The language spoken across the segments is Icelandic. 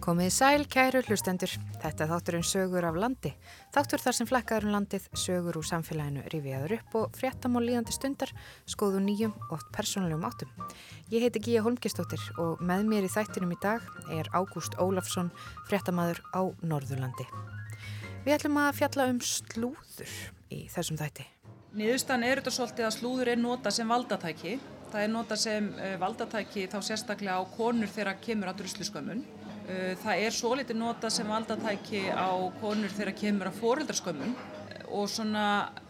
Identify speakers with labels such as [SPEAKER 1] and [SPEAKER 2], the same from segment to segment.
[SPEAKER 1] Komið sæl, kæru hlustendur. Þetta er þátturinn sögur af landi. Þáttur þar sem flekkaður um landið, sögur úr samfélaginu rifiðaður upp og fréttamál líðandi stundar, skoðu nýjum og persónulegum áttum. Ég heiti Gíja Holmgistóttir og með mér í þættinum í dag er Ágúst Ólafsson, fréttamaður á Norðurlandi. Við ætlum að fjalla um slúður í þessum þætti.
[SPEAKER 2] Niðurstan er þetta svolítið að slúður er nota sem valdatæki. Það er nota sem eh, valdatæki þá sérstaklega á konur þegar kemur að drusluskömmun. Eh, það er svo litið nota sem valdatæki á konur þegar kemur að foreldraskömmun og svona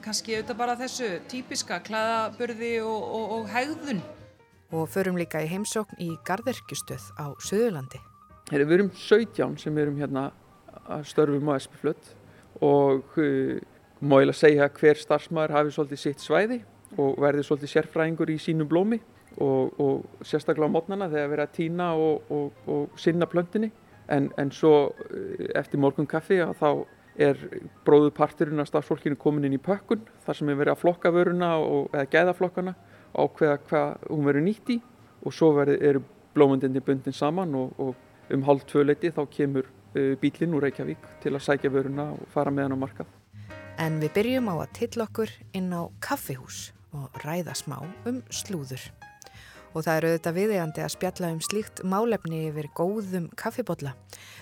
[SPEAKER 2] kannski auðvitað bara þessu típiska klæðaburði og, og, og hegðun.
[SPEAKER 1] Og förum líka í heimsókn í Garðirkjustöð á Suðurlandi.
[SPEAKER 3] Heri, við erum 17 sem erum hérna að störfum á Espiflödd og uh, má ég að segja hver starfsmæður hafi svolítið sitt svæði og verði svolítið sérfræðingur í sínum blómi og, og sérstaklega á mótnana þegar verið að týna og, og, og sinna plöntinni en, en svo eh, eftir morgun kaffi að þá er bróðu parturinn af stafsfólkinu komin inn í pökkun þar sem er verið að flokka vöruna eða gæðaflokkana og ákveða hvað hún verið nýtt í og svo verið, eru blómundinni bundin saman og um hálf tvö leiti þá kemur uh, bílinn úr Reykjavík til að sækja vöruna og fara með hann á markað.
[SPEAKER 1] En við byrjum á að tilla okkur inn á kaffihús og ræða smá um slúður og það eru auðvitað viðegandi að spjalla um slíkt málefni yfir góðum kaffibotla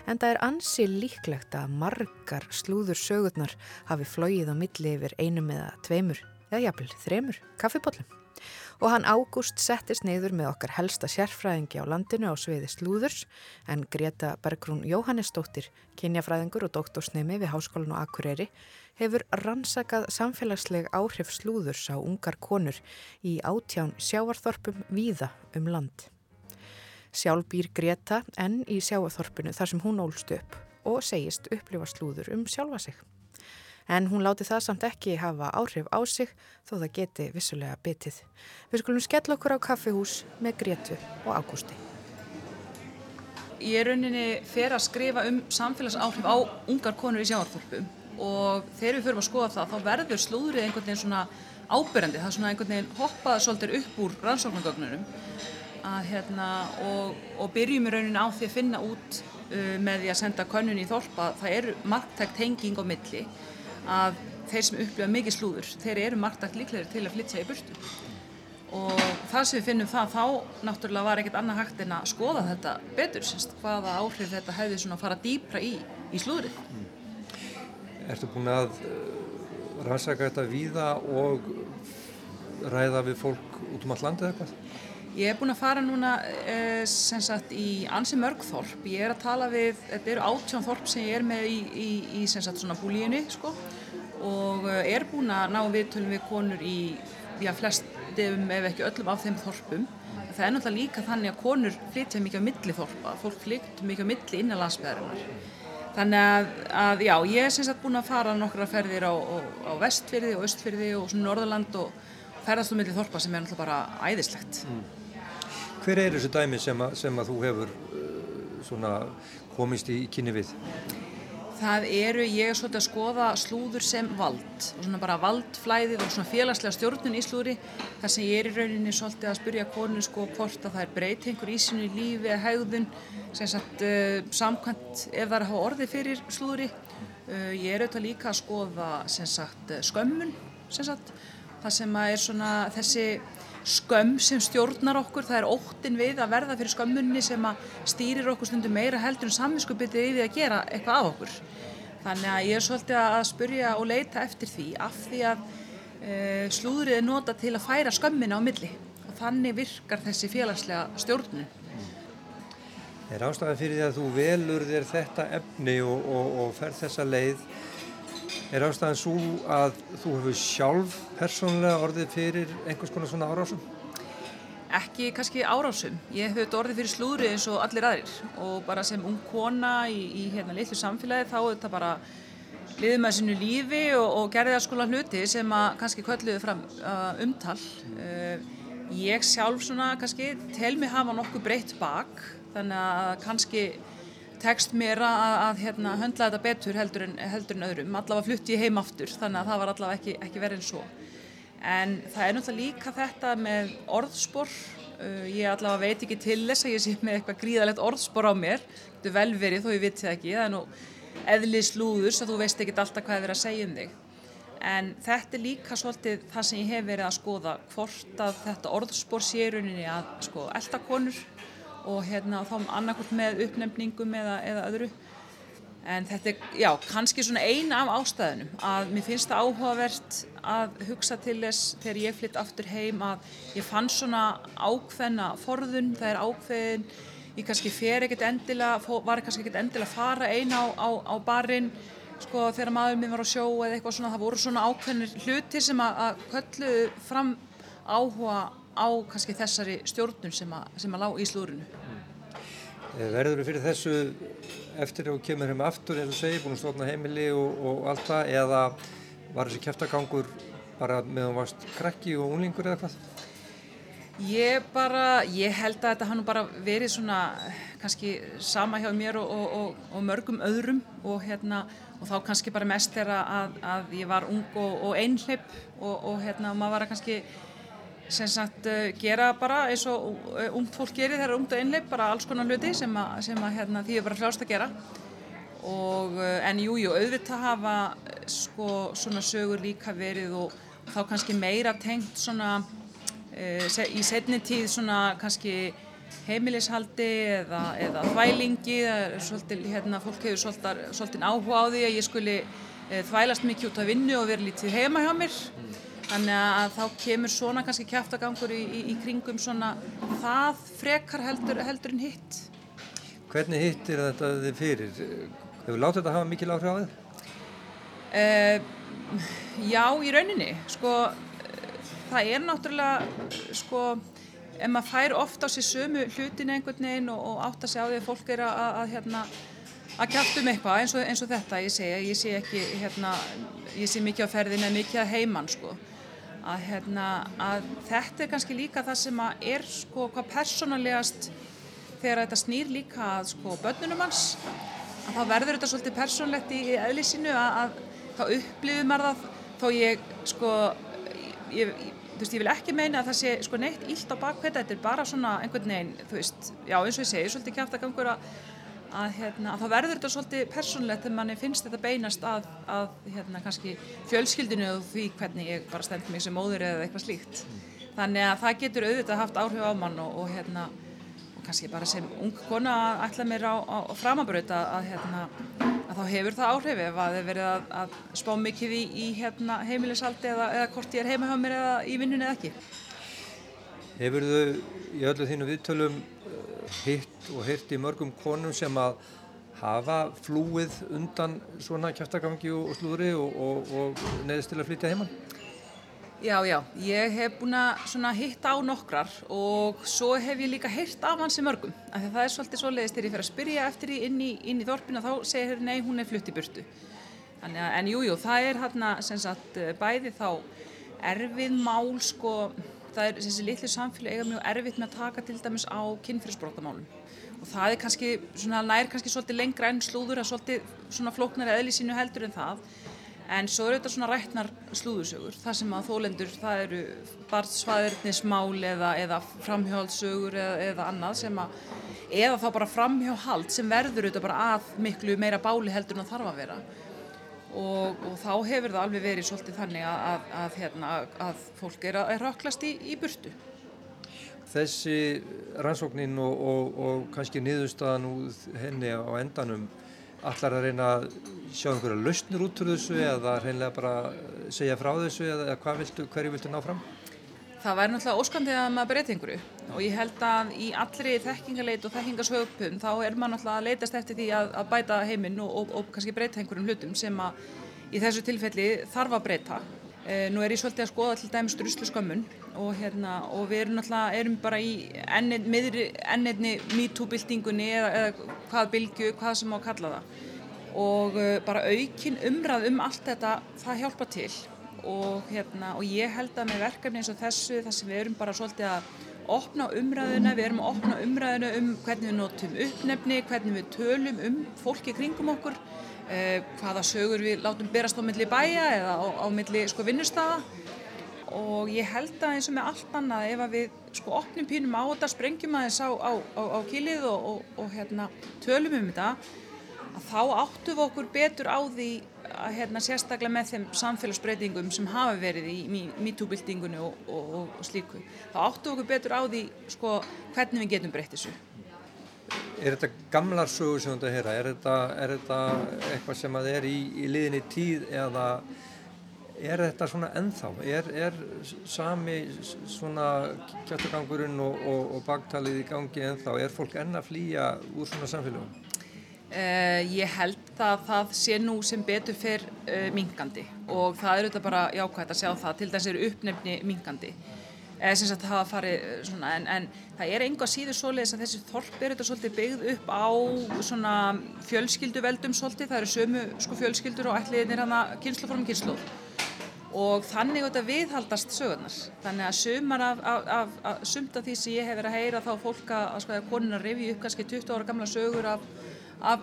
[SPEAKER 1] en það er ansi líklegt að margar slúður sögurnar hafi flóið á milli yfir einum eða tveimur eða jafnvel þremur kaffibotlum og hann Ágúst settist neyður með okkar helsta sérfræðingi á landinu á sviði slúðurs en Greta Bergrún Jóhannesdóttir, kynjafræðingur og doktorsnemi við Háskólan og Akureyri hefur rannsakað samfélagsleg áhrif slúðurs á ungar konur í átján sjávarþorpum víða um land. Sjálf býr Greta enn í sjávarþorpinu þar sem hún ólst upp og segist upplifa slúður um sjálfa sig en hún láti það samt ekki hafa áhrif á sig þó það geti vissulega bitið. Við skulum skella okkur á kaffihús með Gretu og Ágústi.
[SPEAKER 2] Ég er rauninni fer að skrifa um samfélagsáhrif á ungar konur í sjáarþorpum og þegar við förum að skoða það þá verður slúðrið einhvern veginn svona ábyrjandi, það er svona einhvern veginn hoppaða svolítið upp úr rannsóknargögnunum hérna, og, og byrjum í rauninni á því að finna út uh, með því að senda könnun í þorpa, það eru margtækt henging á milli að þeir sem upplifa mikið slúður, þeir eru margtakt líklegir til að flytja í burtu og það sem við finnum það þá náttúrulega var ekkert annað hægt en að skoða þetta betur, semst, hvaða áhrif þetta hefði svona að fara dýpra í, í slúðrið mm.
[SPEAKER 4] Ertu búin að uh, rannsaka þetta víða og ræða við fólk út um all landið eitthvað?
[SPEAKER 2] Ég hef búin að fara núna eh, sem sagt í ansi mörgþorp. Ég er að tala við, þetta eru átjón þorp sem ég er með í, í, í sem sagt svona búlíinu sko og eh, er búin að ná viðtölum við konur í, já flestum ef ekki öllum af þeim þorpum. Það er náttúrulega líka þannig að konur flytja mikið á milli þorpa, fólk flytja mikið á milli innan landsbyðarinnar. Þannig að, að já, ég er sem sagt búin að fara nokkra ferðir á, á, á vestfyrði og östfyrði og svona norðurland og ferðast á milli þorpa sem er náttúrulega bara æðislegt. Mm.
[SPEAKER 4] Hver er þessu dæmi sem að, sem að þú hefur uh, komist í kynni við?
[SPEAKER 2] Það eru, ég er svolítið að skoða slúður sem vald og svona bara valdflæðið og svona félagslega stjórnun í slúðri þar sem ég er í rauninni svolítið að spyrja konun sko hvort að það er breytingur í sínu lífi eða haugðun sem sagt uh, samkvæmt ef það er að hafa orði fyrir slúðri. Uh, ég er auðvitað líka að skoða sem sagt skömmun sem sagt það sem að er svona þessi skömm sem stjórnar okkur, það er óttin við að verða fyrir skömmunni sem að stýrir okkur stundum meira heldur en samvinskupitið yfir að gera eitthvað af okkur. Þannig að ég er svolítið að spurja og leita eftir því af því að e, slúðrið er nota til að færa skömmina á milli og þannig virkar þessi félagslega stjórnun.
[SPEAKER 4] Er ástæðan fyrir því að þú velur þér þetta efni og, og, og fer þessa leið Er ástæðan svo að þú hefur sjálf persónulega orðið fyrir einhvers konar svona árásum?
[SPEAKER 2] Ekki kannski árásum. Ég hef orðið fyrir slúðri eins og allir aðrir og bara sem ung kona í, í hérna litlu samfélagi þá er þetta bara liðið með sinu lífi og, og gerði það skóla hluti sem að kannski kölluði fram uh, umtal. Uh, ég sjálf svona kannski tel mig hafa nokkuð breytt bak þannig að kannski tekst mér að, að hérna, höndla þetta betur heldur en, heldur en öðrum. Allavega flutti ég heim aftur þannig að það var allavega ekki, ekki verið en svo. En það er náttúrulega líka þetta með orðspor Uh, ég allavega veit ekki til þess að ég sé með eitthvað gríðalegt orðspor á mér. Þetta er vel verið þó ég viti það ekki. Það er nú eðlið slúður svo þú veist ekki alltaf hvað er verið að segja um þig. En þetta er líka svolítið það sem ég hef verið að skoða hvort að þetta orðspor sé rauninni að sko eldakonur og hérna þá annarkort með uppnefningum eða, eða öðru. En þetta er, já, kannski svona eina af ástæðunum að mér finnst það áhugavert að hugsa til þess þegar ég flytt aftur heim að ég fann svona ákveðna forðun, það er ákveðin, ég kannski fer ekkert endilega, var kannski ekkert endilega að fara eina á, á, á barinn, sko þegar maður minn var á sjó eða eitthvað svona, það voru svona ákveðnir hlutir sem að, að köllu fram áhuga á kannski þessari stjórnun sem að, sem að lá í slúrinu.
[SPEAKER 4] Eh, Verður þú fyrir þessu eftir að þú kemur heim aftur eins og segi, búin að stofna heimili og, og allt það eða var þessi kæftagangur bara meðan varst krakki og unlingur eða hvað?
[SPEAKER 2] Ég bara, ég held að þetta hann bara verið svona kannski sama hjá mér og, og, og mörgum öðrum og hérna og þá kannski bara mest þegar að, að ég var ung og einhleip og hérna og maður var að kannski sem sagt uh, gera bara eins og uh, ungt fólk gerir þegar ungt og einleip bara alls konar hluti sem að, sem að hérna, því er bara hljást að gera. Og uh, en jújú, jú, auðvitað hafa sko svona sögur líka verið og þá kannski meira tengt svona í setni tíð svona kannski heimilishaldi eða, eða þvælingi svolítið, hérna, fólk hefur svolítið, áhuga á því að ég skuli þvælast mikið út af vinnu og vera lítið heima hjá mér Þannig að þá kemur svona kannski kæftagangur í, í, í kringum svona það frekar heldur, heldur en hitt.
[SPEAKER 4] Hvernig hitt er þetta þið fyrir? Hefur látið þetta að hafa mikil áhrif á þið?
[SPEAKER 2] Uh, já, í rauninni. Sko, það er náttúrulega, sko, ef maður fær ofta á sér sömu hlutin einhvern veginn og, og átt að segja á því að fólk er að, að, hérna, að kæft um eitthvað eins og, eins og þetta, ég segja, ég sé ekki, hérna, ég sé mikið á ferðin eða mikið að heimann, sko að, hérna, að þetta er kannski líka það sem er sko hvað persónulegast þegar þetta snýr líka að sko börnunum hans. Að þá verður þetta svolítið persónlegt í eðlisínu að, að þá upplifum er það. Þó ég sko ég, þú veist ég vil ekki meina að það sé sko neitt ílt á bakveita þetta. Er bara svona einhvern veginn þú veist já eins og ég segi svolítið kæft að gangur að að, hérna, að þá verður þetta svolítið persónlegt þegar manni finnst þetta beinast að, að hérna, kannski fjölskyldinu og því hvernig ég bara stend mig sem móður eða eitthvað slíkt. Þannig að það getur auðvitað haft áhrif á mann og, og, hérna, og kannski bara sem ung kona að ætla mér á, á, á framabraut að, hérna, að þá hefur það áhrif ef að þið verið að spá mikið í, í hérna, heimilisaldi eða, eða hvort ég er heima hjá mér eða í vinnunni eða ekki.
[SPEAKER 4] Hefur þau í öllu þínu viðtölum hitt og hirt í mörgum konum sem að hafa flúið undan svona kæftagangi og slúðri og, og, og neðist til að flytja heimann?
[SPEAKER 2] Já, já, ég hef búin að hitta á nokkrar og svo hef ég líka hirt af hansi mörgum af því það er svolítið svo leiðist þegar ég fer að spyrja eftir því inn í, inn í þorpina þá segir hér nei, hún er flutt í burtu. Að, en jújú, jú, það er hérna bæði þá erfið mál sko það er þessi litlu samfélag eiga mjög erfitt með að taka til dæmis á kynfyrirsbrótamálum og það er kannski, svona nær kannski svolítið lengra enn slúður að svolítið svona flóknar eðli sínu heldur en það. En svo eru þetta svona rætnar slúðursögur það sem að þólendur, það eru barnsfæðirnismál eða, eða framhjálpsögur eða, eða annað sem að, eða þá bara framhjálp sem verður auðvitað bara að miklu meira báli heldur en það þarf að vera og, og þá hefur það alveg verið svolítið þannig að, að, að, hérna, að fólk er að röklast í, í burtu.
[SPEAKER 4] Þessi rannsóknin og, og, og kannski niðurstaðan úr henni á endanum allar að reyna að sjá einhverja lausnir út úr þessu eða reynlega bara segja frá þessu eða viltu, hverju viltu ná fram?
[SPEAKER 2] Það væri náttúrulega óskandið að maður breyta einhverju. Og ég held að í allri þekkingaleit og þekkingasögupum þá er maður náttúrulega að leitast eftir því að, að bæta heiminn og, og, og kannski breyta einhverjum hlutum sem að í þessu tilfelli þarf að breyta. E, nú er ég svolítið að skoða til dæmis druslu skömmun og, hérna, og við erum náttúrulega erum bara í ennirni MeToo-byltingunni eða, eða hvað bylgu, hvað sem á að kalla það. Og uh, bara aukin umræð um allt þetta það hjálpa til og, hérna, og ég held að með verkefni eins og þessu þar sem við erum bara svolítið að opna umræðuna, við erum að opna umræðuna um hvernig við notum uppnefni, hvernig við tölum um fólki kringum okkur, eh, hvaða sögur við látum berast á milli bæja eða á, á milli sko, vinnustafa og ég held að eins og með allt annað ef við sko opnum pínum á þetta, sprengjum aðeins á, á, á, á kilið og, og, og hérna, tölum um þetta þá áttum við okkur betur á því að hérna, sérstaklega með þeim samfélagsbreytingum sem hafa verið í MeToo-byltingunni og, og slíku þá áttum við okkur betur á því sko, hvernig við getum breytt þessu
[SPEAKER 4] Er þetta gamlar sögur sem þú ert að heyra? Er þetta, er þetta eitthvað sem að er í, í liðinni tíð eða er þetta svona ennþá? Er, er sami svona kjöttugangurinn og, og, og baktalið í gangi ennþá? Er fólk enn að flýja úr svona samfélagum?
[SPEAKER 2] Uh, ég held að það sé nú sem betur fyrr uh, mingandi og það er auðvitað bara jákvæmt að sjá það. Til þess eru uppnefni mingandi eða sem sagt hafa farið svona en, en það er einhvað síður svoleiðis að þessi þorp er auðvitað svolítið byggð upp á svona fjölskylduveldum svolítið, það eru sömu sko fjölskyldur og ætliðinir hana kynslu fórum kynslu og þannig auðvitað viðhaldast sögurnar. Þannig að sumar af, af, af, af sumt af því sem ég hef verið að heyra þá fólk að, að sko að konuna revi upp kannski 20 ára gamla sögur af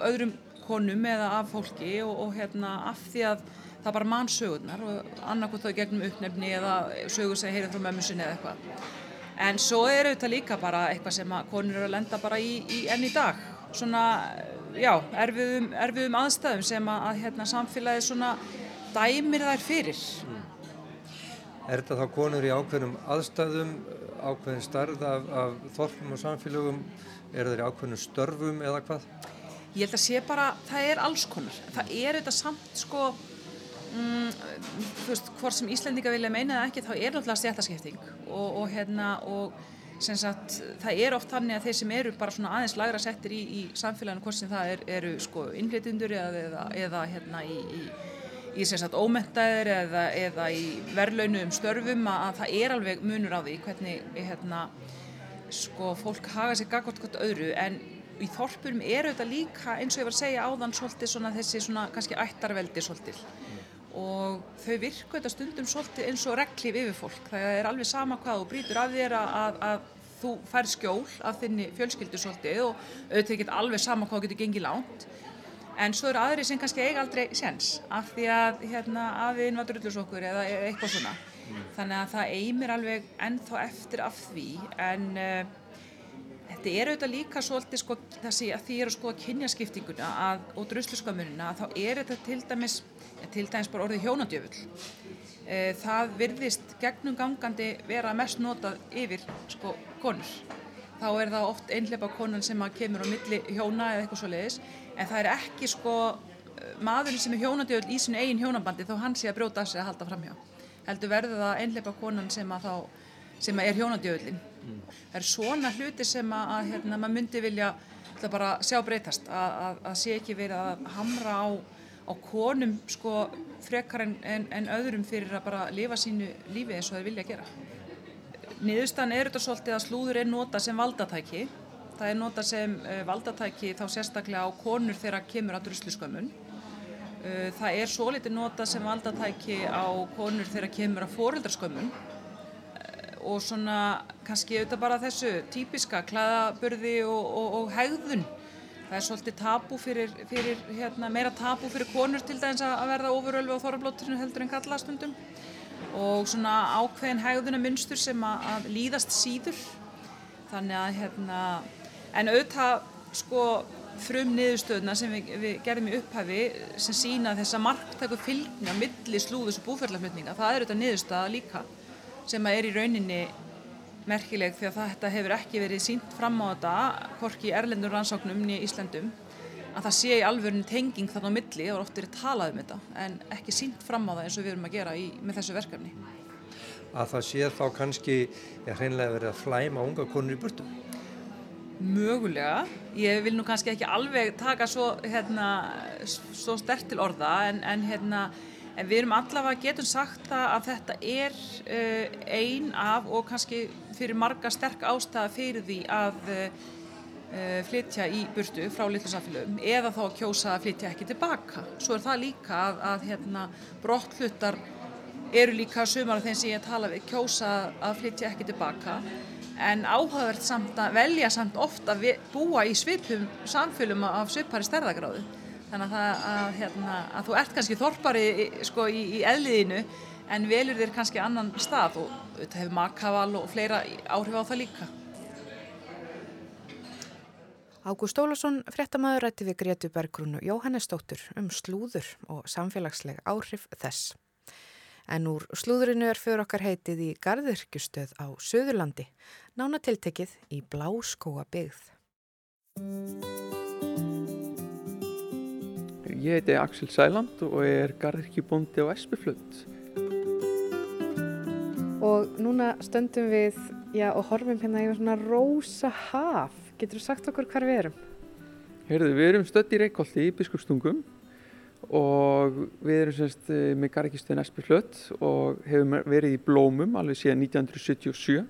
[SPEAKER 2] öðrum konum eða af fólki og, og hérna af því að það bara mann sögurnar og annarkoð þau gegnum uppnefni eða sögur sem heyrið frá mömmu sinni eða eitthvað en svo er auðvitað líka bara eitthvað sem konur eru að lenda bara í, í enn í dag svona, já, erfiðum, erfiðum aðstæðum sem að, að hérna, samfélagið svona dæmir þær fyrir. Mm.
[SPEAKER 4] Er þetta þá konur í ákveðnum aðstæðum, ákveðin starð af, af þorfum og samfélögum, er þeir í ákveðnum störfum eða hvað?
[SPEAKER 2] Ég held að sé bara, það er alls konar. Það er þetta samt sko, mm, þú veist, hvort sem Íslendinga vilja meina eða ekki, þá er náttúrulega stjættaskipting og, og hérna, og Sagt, það er oft þannig að þeir sem eru bara svona aðeins lagra settir í, í samfélaginu hvort sem það er, eru sko innflytundur eða, eða, hérna í, í í sérstaklega ómentaðir eða, eða í verðlaunu um störfum að, að það er alveg munur á því hvernig hérna, sko, fólk haga sér gagvart gott öðru en í þorpurum eru þetta líka eins og ég var að segja áðan svolítið svona þessi svona kannski ættarveldi svolítið mm. og þau virku þetta stundum svolítið eins og reglíf yfir fólk það er alveg sama hvað og brítur af þér að, að, að þú fær skjól af þinni fjölskyldu svolítið og auðvitað ekki alveg sama hvað getur gengið lánt En svo eru aðri sem kannski eiga aldrei séns af því að hérna, aðeinn var drullusokkur eða eitthvað svona. Mm. Þannig að það eigmir alveg ennþá eftir af því en uh, þetta er auðvitað líka svolítið sko, þessi að því er að skoða kynjaskiptinguna að, og drulluskömmunina að þá er þetta til dæmis, til dæmis bara orðið hjónadjöfull. Uh, það virðist gegnum gangandi vera mest notað yfir sko konur. Þá er það oft einhleipa konan sem kemur á milli hjóna eða eitthvað svo leiðis en það er ekki sko maðurinn sem er hjónadjöld í sinu eigin hjónabandi þó hann sé að brjóta sig að halda fram hjá heldur verður það einleipa konan sem að þá sem að er hjónadjöldin mm. er svona hluti sem að, að hérna, maður myndi vilja bara sjá breytast að, að, að sé ekki verið að hamra á, á konum sko frekar en, en, en öðrum fyrir að bara lifa sínu lífi eins og þeir vilja gera niðurstan er þetta svolítið að slúður er nota sem valdatæki Það er nota sem uh, valdatæki þá sérstaklega á konur þegar kemur að drusluskömmun. Uh, það er svo litið nota sem valdatæki á konur þegar kemur að foreldraskömmun uh, og svona kannski auðvitað bara þessu típiska klæðaburði og, og, og hegðun. Það er svolítið tabu fyrir, fyrir hérna, meira tabu fyrir konur til dæmis að verða ofurölvi á þorrablóttinu heldur en kallastundum og svona ákveðin hegðuna munstur sem að, að líðast síður. Þannig að hérna en auðvitað sko frum niðurstöðuna sem við, við gerðum í upphæfi sem sína þessa marktæku fylgni á milli slúðus og búferðlaflutninga það er auðvitað niðurstöða líka sem er í rauninni merkileg því að þetta hefur ekki verið sínt fram á þetta hvorki í erlendur rannsóknum niður í Íslandum að það sé í alvörinu tenging þarna á milli og ofta er talað um þetta en ekki sínt fram á það eins og við erum að gera í, með þessu verkefni.
[SPEAKER 4] Að það sé þá kannski hreinlega verið að flæma unga konur í burtu?
[SPEAKER 2] Mögulega, ég vil nú kannski ekki alveg taka svo, hérna, svo stert til orða en, en, hérna, en við erum allavega getum sagt að þetta er uh, ein af og kannski fyrir marga sterk ástæða fyrir því að uh, flytja í burtu frá litlusafilum eða þá kjósa að flytja ekki tilbaka. Svo er það líka að, að hérna, brotthlutar eru líka sumar af þeim sem ég tala við kjósa að flytja ekki tilbaka en áhugavert samt að velja samt ofta búa í svipum samfélum af svipari stærðagráðu þannig að, að, hérna, að þú ert kannski þorpari sko, í, í eðliðinu en velur þér kannski annan stað og þetta hefur makaval og fleira áhrif á það líka.
[SPEAKER 1] Ágúst Ólason, fréttamaður rætti við Gretu Bergrúnu Jóhannesdóttur um slúður og samfélagsleg áhrif þess. En úr slúðurinu er fyrir okkar heitið í Garðirkjustöð á Suðurlandi, nánatiltekið í Bláskóa byggð.
[SPEAKER 3] Ég heiti Axel Sæland og er Garðirkjubóndi á Espiflönd.
[SPEAKER 1] Og núna stöndum við já, og horfum hérna yfir svona rosa haf. Getur þú sagt okkur hvar við erum?
[SPEAKER 3] Herðu, við erum stödd í Reykjóldi í Biskupstungum og við erum semst eh, með Garðirkjustöðin Espiflönd og hefum verið í blómum alveg síðan 1977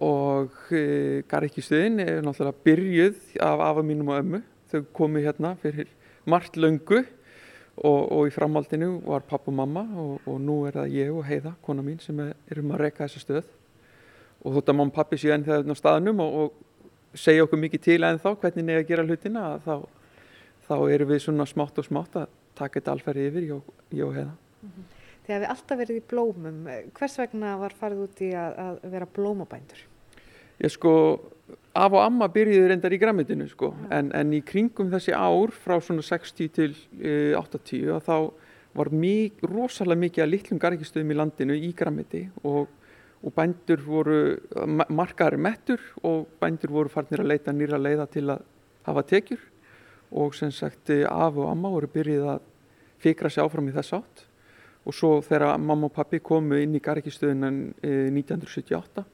[SPEAKER 3] og eh, Garðirkjustöðin er náttúrulega byrjuð af afa mínum og ömmu. Þau komu hérna fyrir margt löngu og, og í framhaldinu var papp og mamma og, og nú er það ég og Heiða, kona mín, sem erum að reyka þessa stöð og þótt að mamma og pappi séu enn þegar á staðnum og, og segja okkur mikið til en þá hvernig nefn að gera hlutina þá, þá erum við svona smátt og smátt að taka þetta alferði yfir ég og heiða.
[SPEAKER 1] Þið hefði alltaf verið í blómum. Hvers vegna var farið út í að, að vera blómabændur?
[SPEAKER 3] Ég sko, af og amma byrjuði reyndar í græmitinu sko, en, en í kringum þessi ár frá svona 60 til uh, 80 þá var mjög, rosalega mikið að litlum gargistöðum í landinu í græmiti og og bændur voru markaðari mettur og bændur voru farnir að leita nýra leiða til að hafa tekjur. Og sem sagt af og amma voru byrjið að fikra sér áfram í þess átt. Og svo þegar mamma og pappi komu inn í garrikistöðunan 1978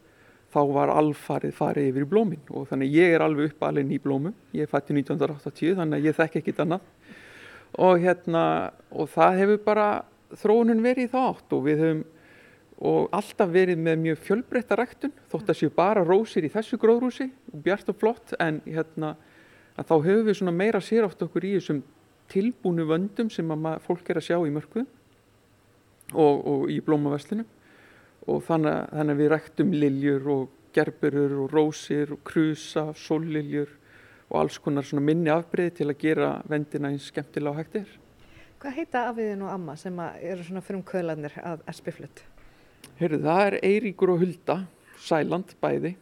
[SPEAKER 3] þá var alfarið farið yfir í blómin. Og þannig ég er alveg upp alveg ný blómum, ég er fættið 1980 þannig að ég þekk ekkit annað. Og hérna og það hefur bara þróunum verið í það átt. Og við höfum og alltaf verið með mjög fjölbreytta ræktun þótt að séu bara rósir í þessu gróðrúsi bjart og flott. En hérna þá höfum við svona meira sér átt okkur í þessum tilbúnu vöndum sem fólk er að sjá í mörgu og, og í blómaveslinu og þannig, þannig að við ræktum liljur og gerburur og rósir og krusa, sólliljur og alls konar svona minni afbreyði til að gera vendina eins skemmtilega á hættir.
[SPEAKER 1] Hvað heita afiðin og amma sem eru svona frum köðlanir að espiflutt?
[SPEAKER 3] Heyrðu, það er Eiríkur og Hulda, Sæland bæði,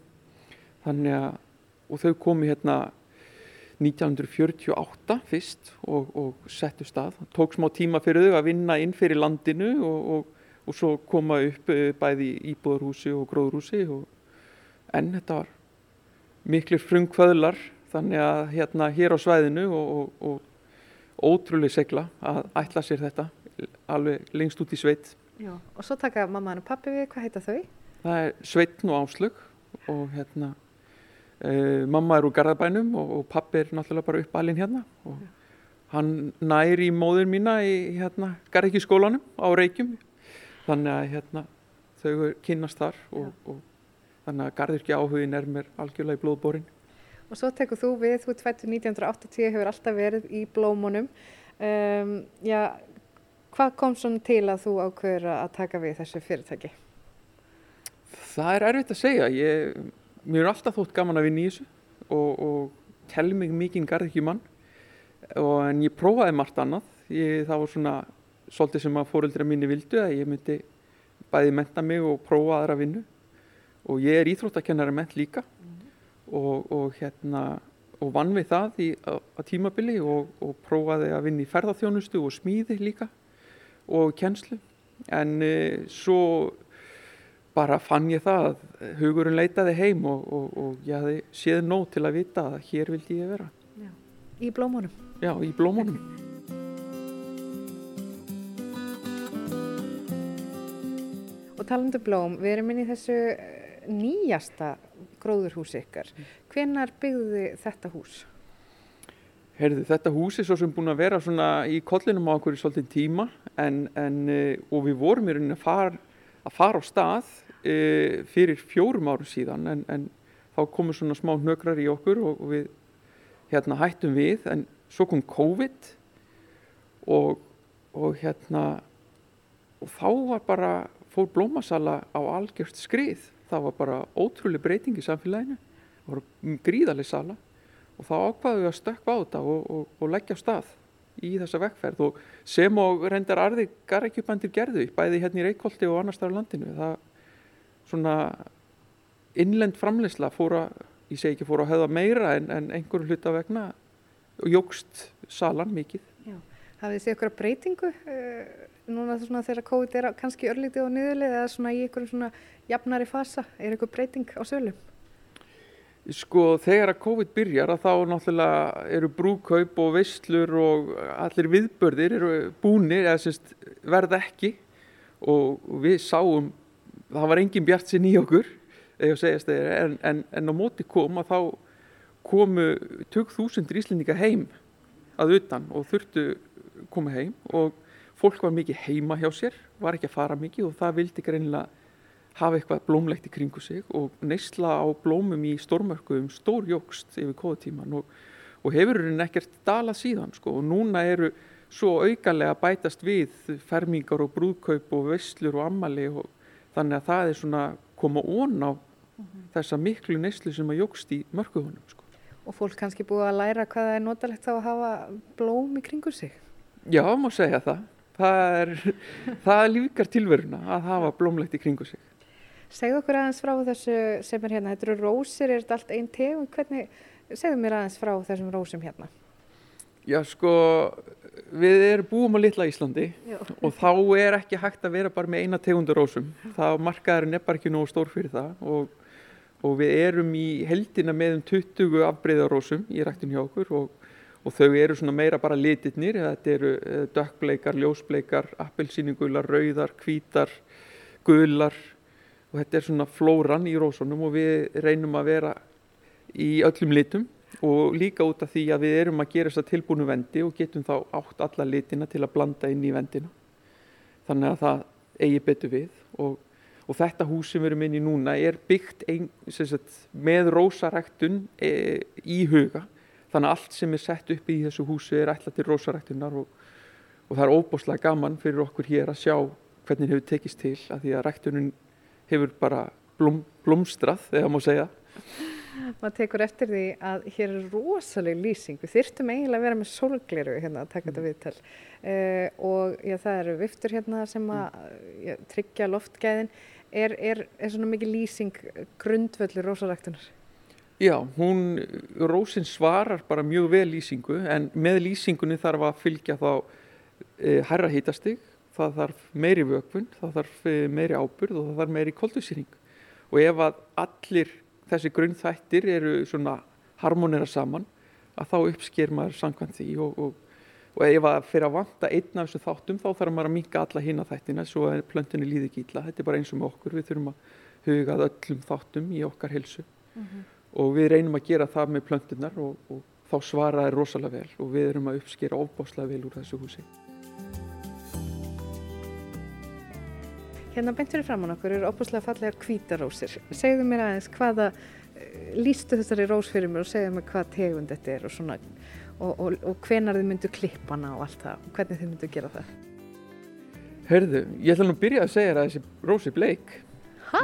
[SPEAKER 3] þannig að, og þau komi hérna 1948 fyrst og, og settu stað. Tók smá tíma fyrir þau að vinna inn fyrir landinu og, og, og svo koma upp eh, bæði íbúðarhúsi og gróðrúsi en þetta var miklir frumkvöðlar þannig að hérna hér á svæðinu og ótrúlega segla að ætla sér þetta alveg lengst út í sveit.
[SPEAKER 1] Já, og svo taka mamma og pappi við, hvað heita þau?
[SPEAKER 3] Það er Sveitn og Áslug og hérna uh, mamma er úr Garðabænum og, og pappi er náttúrulega bara upp alinn hérna og Já. hann næri í móður mína í hérna Garðikískólanum á Reykjum þannig að hérna þau kynast þar og, og þannig að Garðirki áhugin er mér algjörlega í blóðbórin.
[SPEAKER 1] Og svo tekur þú við, þú er 1980, hefur alltaf verið í blómunum. Um, já, Hvað kom svona til að þú ákveður að taka við þessu fyrirtæki?
[SPEAKER 3] Það er erfitt að segja. Ég, mér er alltaf þótt gaman að vinna í þessu og, og tel mig mikinn garðkjumann en ég prófaði margt annað. Ég, það var svona svolítið sem að fóreldra mínu vildu að ég myndi bæði menta mig og prófa aðra vinnu og ég er íþróttakennari ment líka mm. og, og hérna og vann við það í, á, á tímabili og, og prófaði að vinna í ferðarþjónustu og smíði líka og kjenslu en e, svo bara fann ég það að hugurinn leitaði heim og, og, og ég hafi séð nóg til að vita að hér vildi ég vera.
[SPEAKER 1] Já. Í blómunum?
[SPEAKER 3] Já, í blómunum.
[SPEAKER 1] Talandu um blóm, við erum inn í þessu eh, nýjasta gróðurhúsi ykkar. Hvenar byggði þetta hús?
[SPEAKER 3] Heyrðu, þetta hús er svo sem búin að vera svona í kollinum á okkur í svolítið tíma en, en, eh, og við vorum í rauninni að fara, að fara á stað e, fyrir fjórum árum síðan en, en þá komur svona smá hnökrar í okkur og, og við hérna hættum við en svo kom COVID og, og hérna og þá var bara fór blómasala á algjört skrið það var bara ótrúlega breyting í samfélaginu það var gríðarlega sala og þá ákvaðum við að stökka á þetta og, og, og leggja á stað í þessa vekkferð og sem og reyndar arði garðekjubandir gerðu, bæði hérna í Reykjóldi og annars þar á landinu. Það svona innlend framleysla fóra, ég segi ekki fóra að höfða meira en, en einhverju hluta vegna og jógst salan mikið.
[SPEAKER 1] Hafið þið ykkur breytingu uh, núna þegar COVID er kannski örlítið og niðurlið eða svona í ykkur svona jafnari fasa, er ykkur breyting á sölum?
[SPEAKER 3] Sko þegar að COVID byrjar að þá náttúrulega eru brúkaup og veistlur og allir viðbörðir eru búnir eða semst verða ekki og við sáum, það var engin bjart sinn í okkur en, en, en á móti kom að þá komu 2000 íslendinga heim að utan og þurftu koma heim og fólk var mikið heima hjá sér, var ekki að fara mikið og það vildi greinilega hafa eitthvað blómlegt í kringu sig og neysla á blómum í stórmörkuðum stórjókst yfir kóðutíman og, og hefur henni ekkert dalað síðan sko og núna eru svo augalega bætast við fermingar og brúðkaup og vestlur og ammali og þannig að það er svona koma ón á mm -hmm. þessa miklu neyslu sem að jókst í mörkuðunum sko.
[SPEAKER 1] Og fólk kannski búið að læra hvað það er notalegt þá að hafa blóm í kringu sig?
[SPEAKER 3] Já, má segja það. Það er, það líkar tilveruna að hafa blómlegt í kringu sig.
[SPEAKER 1] Segðu okkur aðeins frá þessu sem er hérna, þetta eru rósir, er þetta allt einn tegum, hvernig, segðu mér aðeins frá þessum rósum hérna.
[SPEAKER 3] Já sko, við erum búum á litla Íslandi Já. og þá er ekki hægt að vera bara með eina tegundur rósum, þá markaðurinn er bara ekki nógu stór fyrir það og, og við erum í heldina með um 20 afbreyðarósum í rættun hjá okkur og, og þau eru svona meira bara litirnir, þetta eru eh, dökkbleikar, ljósbleikar, appelsíningular, rauðar, hvítar, gular. Og þetta er svona flóran í rósunum og við reynum að vera í öllum litum. Og líka út af því að við erum að gera þess að tilbúinu vendi og getum þá átt alla litina til að blanda inn í vendina. Þannig að það eigi betur við. Og, og þetta hús sem við erum inn í núna er byggt ein, sagt, með rósaræktun e, í huga þannig að allt sem er sett upp í þessu húsi er ætla til rósaræktunar og, og það er óbúslega gaman fyrir okkur hér að sjá hvernig hefur tekist til að því að ræktunum hefur bara blóm, blómstrað, þegar maður segja.
[SPEAKER 1] Maður tekur eftir því að hér er rosalega lýsing. Við þyrtum eiginlega að vera með sólgleru hérna að taka mm. þetta viðtal uh, og já, það eru viftur hérna sem að já, tryggja loftgæðin. Er, er, er svona mikið lýsing grundvöldur rosaræktunar?
[SPEAKER 3] Já, hún, rósin svarar bara mjög vel lýsingu en með lýsingunni þarf að fylgja þá e, herra hýtastig það þarf meiri vökvun, það þarf eh, meiri ábyrð og það þarf meiri koldusýring og ef að allir þessi grunnþættir eru svona harmonera saman að þá uppsker maður samkvæmt því og, og, og ef að fyrir að vanta einn af þessu þáttum þá þarf maður að minka alla hinn að þættina svo að plöntunni líði ekki illa, þetta er bara eins og með okkur við þurfum að hugað öllum þáttum í okkar helsu mm -hmm. Og við reynum að gera það með plöntunar og, og þá svaraði rosalega vel og við erum að uppskera óbáslega vel úr þessu húsi
[SPEAKER 1] Hérna beint fyrir framann okkur eru opuslega fallegar kvítarósir. Segðu mér aðeins hvaða, eh, lístu þessari rós fyrir mér og segðu mér hvað tegund þetta er og svona og, og, og hvenar þið myndu klippana og allt það og hvernig þið myndu gera það.
[SPEAKER 3] Hörðu, ég ætla nú að byrja að segja að þessi rósi bleik.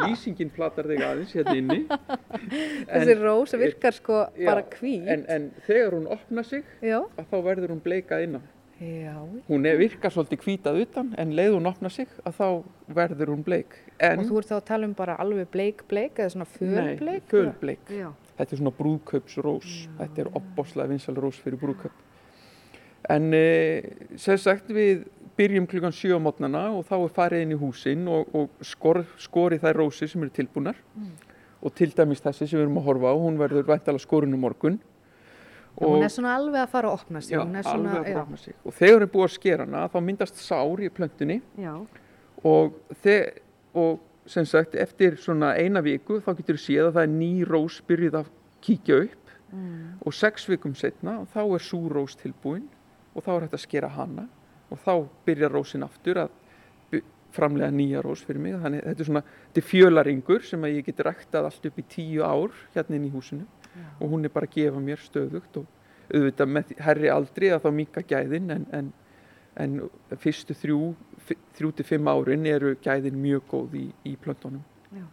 [SPEAKER 3] Lýsingin platar þig aðeins hérna inni.
[SPEAKER 1] þessi rós virkar sko já, bara hvít.
[SPEAKER 3] En, en þegar hún opna sig, þá verður hún bleikað innan.
[SPEAKER 1] Já.
[SPEAKER 3] Hún virkar svolítið hvítað utan en leið hún opna sig að þá verður hún bleik.
[SPEAKER 1] En, og þú ert þá að tala um bara alveg bleik bleik eða svona fölbleik?
[SPEAKER 3] Fölbleik. Þetta er svona brúðkaupsrós. Þetta er opboslega vinsal rós fyrir brúðkaup. En e, sem sagt við byrjum klukkan 7 á mótnana og þá er farið inn í húsin og, og skor, skori þær rósi sem eru tilbúnar. Mm. Og til dæmis þessi sem við erum að horfa á, hún verður vantala skorinu morgun
[SPEAKER 1] Og, hún er svona alveg að fara að opna sig.
[SPEAKER 3] Já, alveg svona, að fara að opna sig. Og þegar er búið að skera hana þá myndast sár í plöntunni og, og sem sagt eftir svona eina viku þá getur þú séð að það er ný rós byrjuð að kíkja upp mm. og sex vikum setna þá er sú rós tilbúin og þá er hægt að skera hana og þá byrjar rósin aftur að framlega nýja rós fyrir mig. Þannig þetta er svona, þetta er fjölaringur sem að ég get ræktað allt upp í tíu ár hérna inn í húsinu Já. og hún er bara að gefa mér stöðugt og auðvitað með herri aldri að þá minka gæðin en, en, en fyrstu þrjú, þrjú til fimm árin eru gæðin mjög góð í, í plöntunum. Já.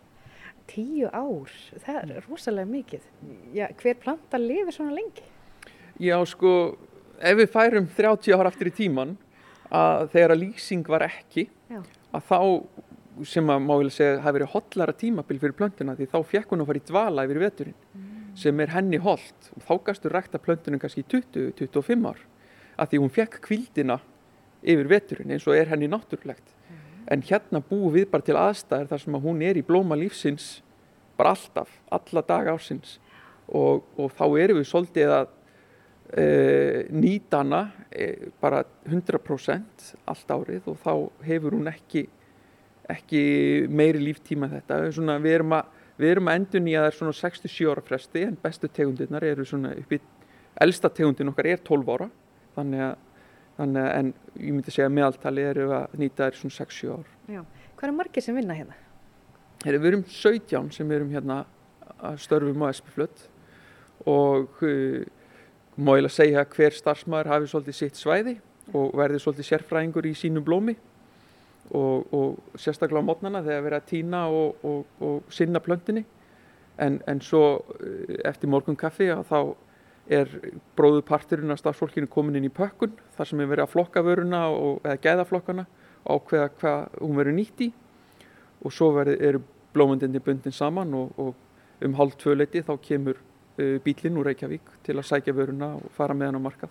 [SPEAKER 1] Tíu ár, það er rosalega mikið. Já, hver planta lifir svona lengi?
[SPEAKER 3] Já, sko, ef við færum 30 ára aftur í tíman að þegar að lýsing var ekki
[SPEAKER 1] Já.
[SPEAKER 3] að þá sem að má vilja segja hafi verið hotlara tímabil fyrir plöntuna því þá fekk hún að fara í dvala yfir veturinn sem er henni holt. Og þá gastu rækta plöntunum kannski í 20-25 ár að því hún fekk kvildina yfir veturinn eins og er henni náttúrulegt. En hérna búum við bara til aðstæðar þar sem að hún er í blóma lífsins bara alltaf, alla daga ársins. Og, og þá erum við svolítið að e, nýta hana e, bara 100% allt árið og þá hefur hún ekki ekki meiri líftíma þetta svona, við erum að við erum að endur nýja þær svona 67 ára fresti en bestu tegundirnar eru svona upp í elsta tegundin okkar er 12 ára þannig að, þannig að en ég myndi segja meðaltali eru að nýta þær svona 6-7 ár
[SPEAKER 1] Já. Hvað er margir sem vinna hérna?
[SPEAKER 3] Heri, Við erum 17 sem erum hérna að störfum á Espiflöt og uh, má ég að segja að hver starfsmæður hafi svolítið sitt svæði og verði svolítið sérfræðingur í sínu blómi og, og sérstaklega á mótnana þegar verið að týna og, og, og sinna plöntinni en, en svo uh, eftir morgun kaffi að þá er bróðu parturinn af starfsfólkinu komin inn í pökkun þar sem er verið að flokka vöruna eða gæðaflokkana og ákveða hvað hún verið nýtt í. Og svo verið, eru blómundinni bundin saman og, um hálf tvö leiti þá kemur bílinn úr Reykjavík til að sækja vöruna og fara með hann á markað.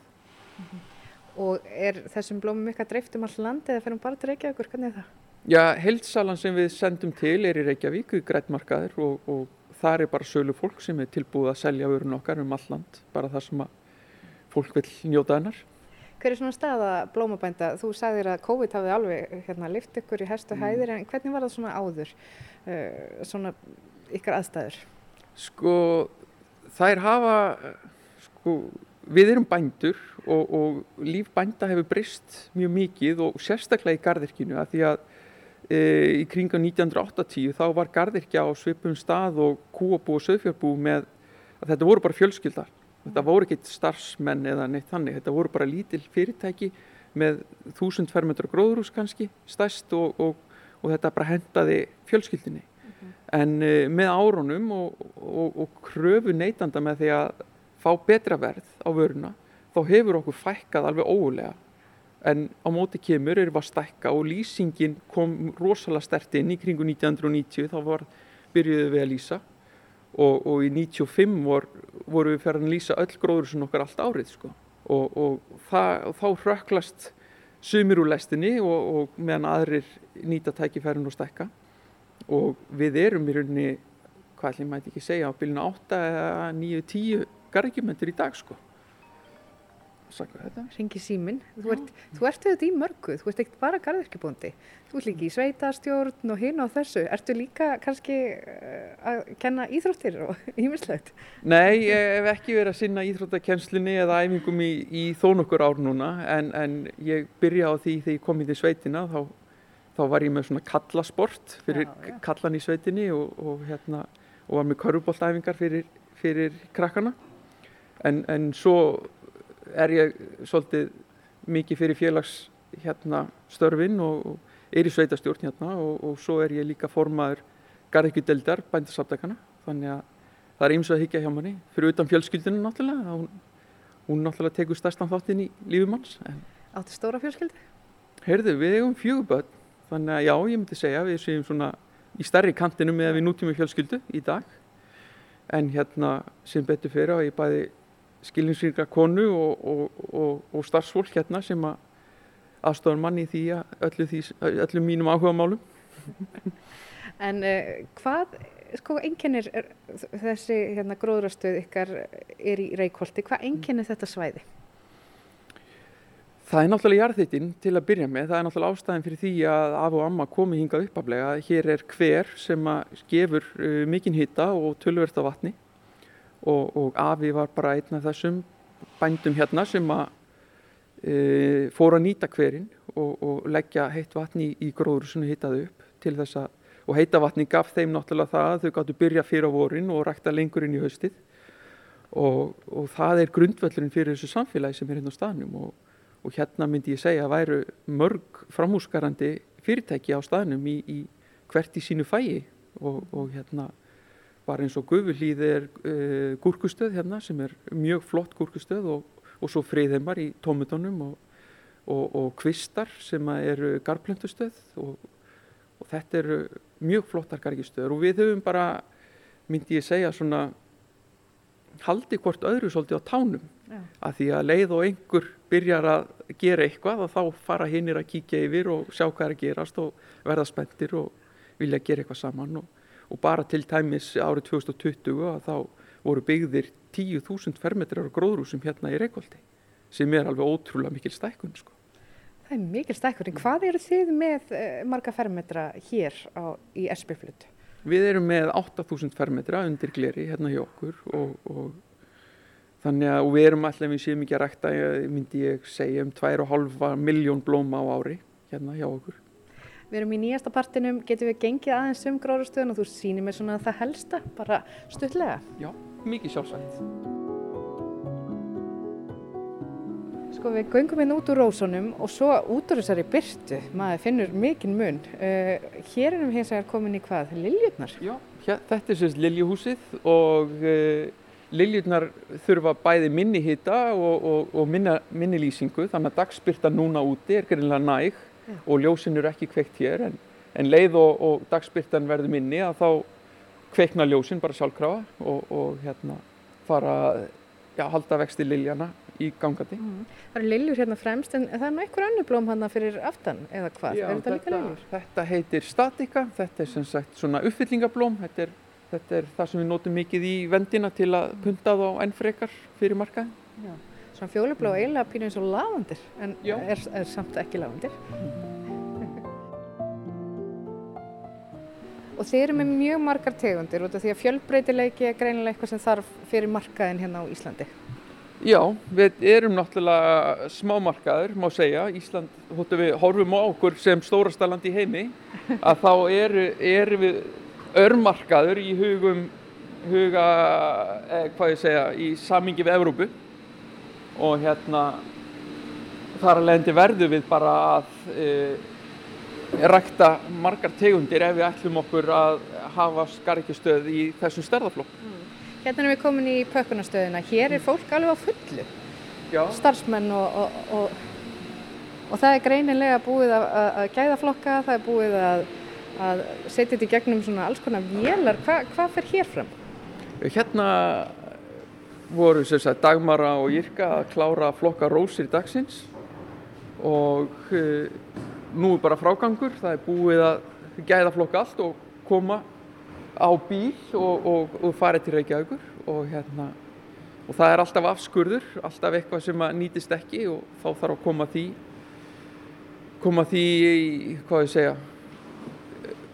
[SPEAKER 1] Og er þessum blómum eitthvað dreift um all land eða fyrir bara til Reykjavíkur? Hvernig er það?
[SPEAKER 3] Já, heldsalan sem við sendum til er í Reykjavík, við grætmarkaðir og, og þar er bara sölu fólk sem er tilbúið að selja vörun okkar um all land, bara það sem að fólk vil njóta hennar.
[SPEAKER 1] Hver er svona staða blómabænda? Þú sagðir að COVID hafði alveg hérna, lift ykkur í herstu
[SPEAKER 3] Mm.
[SPEAKER 1] hæðir en hvernig var það svona áður? Uh, svona ykkar aðstæður?
[SPEAKER 3] Sko, þær hafa, sko, við erum bændur og, og líf bænda hefur breyst mjög mikið og sérstaklega í gardirkinu að því að e, í kringa 1980 þá var gardirkja á svipum stað og kúabú og söðfjárbú með að þetta voru bara fjölskyldar. Þetta voru ekki starfsmenn eða neitt þannig, þetta voru bara lítil fyrirtæki með þúsund fermetra gróðrús kannski stæst og, og, og þetta bara hendaði fjölskyldinni. En uh, með árunum og, og, og kröfu neytanda með því að fá betra verð á vöruna, þá hefur okkur fækkað alveg ógulega. En á móti kemur við að stækka og lýsingin kom rosalega stert inn í kringu 1990, þá var, byrjuðum við að lýsa og, og í 95 vor, voru við fyrir að lýsa öll gróður sem okkar allt árið sko. og, og, það, og þá hrökklast sumir úr lestinni og meðan aðrir nýta tækifærin og stækka og við erum í rauninni hvað ætlum mæti ekki segja á byluna 8 eða 9, 10 garðgjumöndur í dag sko Sakka þetta?
[SPEAKER 1] Ringi síminn. Þú ert, þú ert auðvitað í mörgu. Þú ert ekkert bara garðirkjubóndi. Þú ert líka í sveitastjórn og hinn á þessu. Ertu líka kannski uh, að kenna íþróttir og ímislegt?
[SPEAKER 3] Nei, ég hef ekki verið að sinna íþróttakenslinni eða æfingum í, í þó nokkur ár núna en, en ég byrja á því þegar ég kom í því sveitina þá, þá var ég með svona kallasport fyrir
[SPEAKER 1] Já, já.
[SPEAKER 3] kallan í sveitinni og, og, hérna, og var með körfuboltæfingar fyrir, fyrir krakkana en, en svo er ég svolítið mikið fyrir félags hérna, og, og er í sveitastjórn hérna og, og svo er ég líka formaður garðekjudeldar bændasafdækana þannig að það er eins og að higgja hjá manni fyrir utan fjölskyldinu náttúrulega hún, hún náttúrulega tekur stærstan þáttinn í lífumanns en
[SPEAKER 1] Áttu stóra fjölskyldu?
[SPEAKER 3] heyrðu við eigum fjöguböld þannig að já ég myndi segja við séum svona í stærri kantinu með við nútíma fjölskyldu í dag. En hérna sem betur fyrir að ég bæði skilinsvíkra konu og, og, og, og starfsfólk hérna sem að aðstofar manni í því að öllu, því, öllu mínum áhuga málum
[SPEAKER 1] En uh, hvað, sko, einkennir þessi hérna, gróðrastöð ykkar er í Reykholti, hvað einkennir þetta svæði?
[SPEAKER 3] Það er náttúrulega jarðhittin til að byrja með. Það er náttúrulega ástæðin fyrir því að af og amma komi hingað uppaflega. Hér er hver sem gefur uh, mikinn hitta og tölvert af vatni og, og afi var bara einn af þessum bændum hérna sem að uh, fór að nýta hverinn og, og leggja heitt vatni í gróður sem hittaði upp til þess að og heita vatni gaf þeim náttúrulega það að þau gáttu byrja fyrir á vorin og rækta lengur inn í haustið og, og það er grundvöllurinn fyrir þessu samfélagi sem er hérna á staðnum og og hérna myndi ég segja að væru mörg framhúsgarandi fyrirtæki á staðnum í, í hvert í sínu fæi og, og hérna bara eins og Gufuhlíð er uh, gúrkustöð hérna sem er mjög flott gúrkustöð og og svo friðheimar í tómutónum og, og, kvistar sem eru garplöntustöð og, þetta eru mjög flottar gargistöður og við höfum bara, myndi ég segja svona haldi hvort öðru svolítið á tánum. Að því að leið og einhver byrjar að gera eitthvað að þá fara hinnir að kíkja yfir og sjá hvað er að gerast og verða spenntir og vilja gera eitthvað saman og, og bara til tæmis árið 2020 að þá voru byggðir 10.000 fermetrar og gróðrúsum hérna í Reykjóldi sem er alveg ótrúlega mikil stækkun sko.
[SPEAKER 1] Það er mikil stækkurinn. Hvað eru þið með uh, marga fermetra hér á, í Espiflut?
[SPEAKER 3] Við erum með 8.000 fermetra undir gleri hérna hjá okkur og, og þannig að við erum allir við séum ekki að rækta, myndi ég segja um 2,5 miljón blóma á ári hérna hjá okkur.
[SPEAKER 1] Við erum í nýjasta partinum, getum við gengið aðeins um gróðrastöðun og þú sýnir mér svona það helsta, bara stuttlega.
[SPEAKER 3] Já, mikið sjálfsagt.
[SPEAKER 1] Sko við göngum inn út úr rósunum og svo út úr þessari byrtu, maður finnur mikinn mun. Uh, hér erum við hins vegar komin í hvað? Liljurnar?
[SPEAKER 3] Já, hér, þetta er sérst Liljuhúsið og uh, liljurnar þurfa bæði minni hita og, og, og minna, minni lýsingu þannig að dagspyrta núna úti er greinlega næg
[SPEAKER 1] Já.
[SPEAKER 3] og ljósin eru ekki kveikt hér en, en leið og, og dagspyrtan verður minni að þá kveikna ljósin bara sjálfkrafa og, og hérna fara já, halda vexti liljana í gangandi.
[SPEAKER 1] Það eru liljur hérna fremst en það er nú einhver annu blóm hann fyrir aftan eða hvað?
[SPEAKER 3] Já,
[SPEAKER 1] er þetta líka liljur?
[SPEAKER 3] þetta heitir statika, þetta er sem sagt svona uppfyllingablóm, þetta er, þetta er það sem við notum mikið í vendina til að punta þá enn frekar fyrir markaði.
[SPEAKER 1] Já. Svona fjólublá eiginlega pínu eins og lavandir en er, er samt ekki lavandir. Og þið eru með mjög margar tegundir út af því að fjölbreytileiki er greinilega eitthvað sem þarf fyrir markaðin hérna á Íslandi.
[SPEAKER 3] Já, við erum náttúrulega smámarkaður, má segja. Ísland, þóttu við horfum á okkur sem stórasta land í heimi, að þá eru, eru við örmarkaður í hugum, huga, eh, hvað ég segja, í samingi við Evrópu. Og hérna, þar að leiðandi verðum við bara að e, rækta margar tegundir ef við ætlum okkur að hafa skarikjustöð í þessum stærðaflokk.
[SPEAKER 1] Hérna erum við komin í pökkunastöðina. Hér er fólk alveg á fullu,
[SPEAKER 3] Já.
[SPEAKER 1] starfsmenn og, og, og, og það er greinilega búið að, að, að gæðaflokka, það er búið að, að setja þetta í gegnum svona alls konar vélar. Hva, hvað fer hér fram?
[SPEAKER 3] Hérna voru sagt Dagmara og Jirka að klára flokka rósir dagsins og uh, nú er bara frágangur, það er búið að gæða flokka allt og koma á bíl og, og, og farið til Reykjavíkur og hérna og það er alltaf afskurður, alltaf eitthvað sem nýtist ekki og þá þarf að koma því koma því, í, hvað ég segja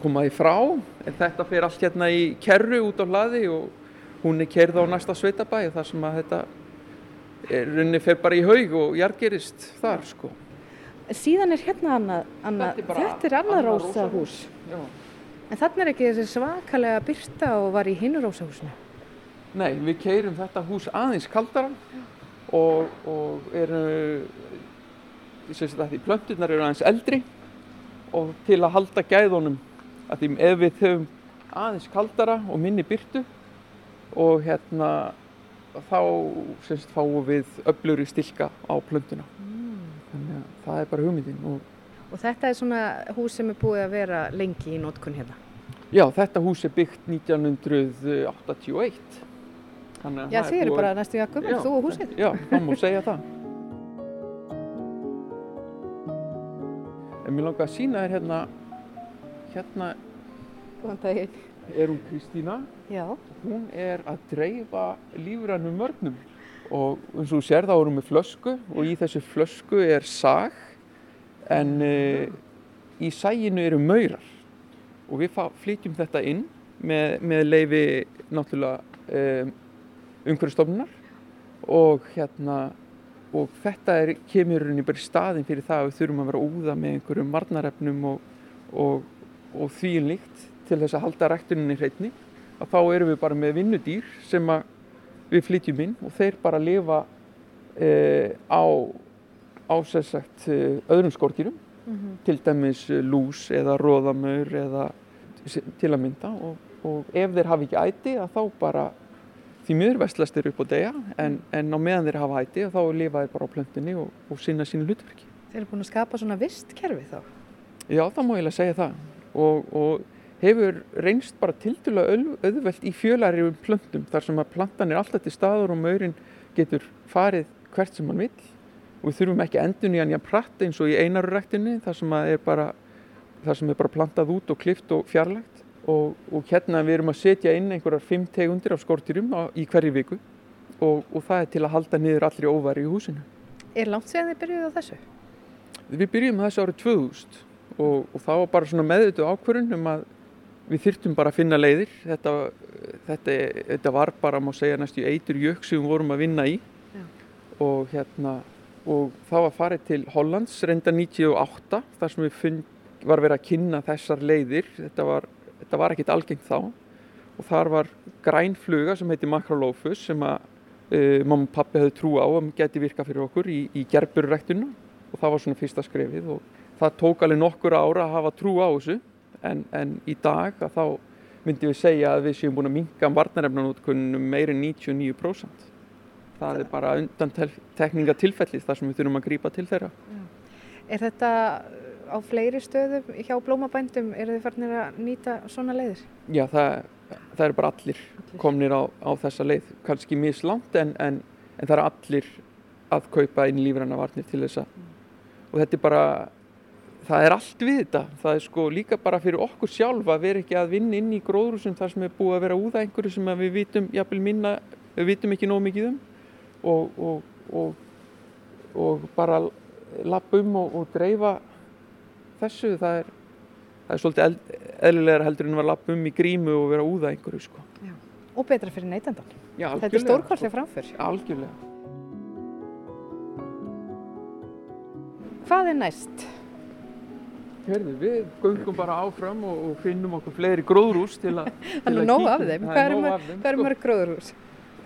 [SPEAKER 3] koma því frá en þetta fer allt hérna í kerru út á hlaði og hún er kerð á næsta sveitabæ þar sem að þetta er, runni fer bara í haug og jargerist þar sko.
[SPEAKER 1] Síðan er hérna annað, annað
[SPEAKER 3] Þetta er
[SPEAKER 1] þetta er annað
[SPEAKER 3] annað
[SPEAKER 1] rósahús.
[SPEAKER 3] Já.
[SPEAKER 1] En þarna er ekki þessi svakalega byrta og var í hinu rósahúsinu.
[SPEAKER 3] Nei, við keirum þetta hús aðeins kaldara og, og eru sem sagt að því plönturnar eru aðeins eldri og til að halda gæðunum að því ef við höfum aðeins kaldara og minni byrtu og hérna þá sem sagt fáum við öfluri stilka á plöntuna þannig að það er bara hugmyndin og
[SPEAKER 1] Og þetta er svona hús sem er búið að vera lengi í nótkun hérna.
[SPEAKER 3] já, þetta hús er byggt 1981 þannig að
[SPEAKER 1] Já, þið eru bara næstu jakkum,
[SPEAKER 3] Já,
[SPEAKER 1] þú og húsið.
[SPEAKER 3] Já, það má segja það. En mér langar að sína þér hérna, hérna er hún Kristína,
[SPEAKER 1] Já,
[SPEAKER 3] hún er að dreifa lífrænum mörnum og eins og þú sér þá er hún með flösku og í þessu flösku er sag. En uh, í sæginu eru maurar. Og við flytjum þetta inn með, með leifi náttúrulega um, umhverfstofnunar og hérna og þetta er, kemur í staðin fyrir það að við þurfum að vera úða með einhverjum varnarefnum og, og, og því líkt til þess að halda ræktuninni hreitni að þá erum við bara með vinnudýr sem við flytjum inn og þeir bara lifa eh, á, á sem sagt, eh, öðrum skordýrum til dæmis eh, lús eða róðamaur eða til að mynda og, og ef þeir hafi ekki æti að þá bara því miður vestlast er upp á degja en, en á meðan þeir hafa hætti þá lifa þeir bara á plöntunni og, og sinna sínu hlutverki.
[SPEAKER 1] Þeir eru búin að skapa svona vistkerfi þá?
[SPEAKER 3] Já, það má ég lega segja það og, og hefur reynst bara tildulega auðvelt í fjölari um plöntum þar sem að plantan er alltaf til staður og maurinn getur farið hvert sem hann vil og við þurfum ekki endun í hann í að pratta eins og í einaruræktinni þar sem að er bara, þar sem er bara plantað út og klift og fjarlægt og, og hérna við erum að setja inn einhverjar fimm tegundir af skortýrum í hverju viku og, og það er til að halda niður allri óværi í húsinu.
[SPEAKER 1] Er langt séðan þið byrjuð á þessu?
[SPEAKER 3] Við byrjum þessu árið 2000 og, og það var bara svona meðutu ákvörun um að við þyrtum bara að finna leiðir. Þetta, þetta, þetta var bara, má segja, næstu eitur jökk sem við vorum að vinna í Já. og hérna og það var farið til Hollands reynda 98 þar sem við finn, var verið að kynna þessar leiðir. Þetta var þetta var ekkit algengt þá og þar var grænfluga sem heiti Macrolophus sem að uh, mamma og pappi höfðu trú á að geti virka fyrir okkur í, í gerburræktuna og það var svona fyrsta skrefið og það tók alveg nokkur ára að hafa trú á þessu en, en í dag að þá myndi við segja að við séum búin að minga varnarefnanótkunnum meirinn 99%. Það er bara undan tekningatilfellis þar sem við þurfum að grýpa til þeirra.
[SPEAKER 1] Er þetta á fleiri stöðum hjá blómabændum eru þið farnir að nýta svona leiðir?
[SPEAKER 3] Já, það, það eru bara allir, allir. komnir á, á þessa leið, kannski mislant en, en, en það eru allir að kaupa inn lífranna varnir til þessa mm. og þetta er bara, það er allt við þetta, það er sko líka bara fyrir okkur sjálf að vera ekki að vinna inn í gróðrúsum þar sem er búið að vera úða einhverju sem við vitum, jápil minna, við vitum ekki nóg mikið um og, og, og, og bara lappum og dreifa þessu það er, það er svolítið eðlilegar heldur en að lappa um í grímu og vera úða einhverju sko.
[SPEAKER 1] Já. Og betra fyrir neytandan. Þetta er stórkvartlega framför.
[SPEAKER 3] Algjörlega.
[SPEAKER 1] Hvað er næst?
[SPEAKER 3] Herði, við göngum bara áfram og, og finnum okkur fleiri gróðrús til að
[SPEAKER 1] Það er nóg af þeim. Hvað er maður sko. gróðrús?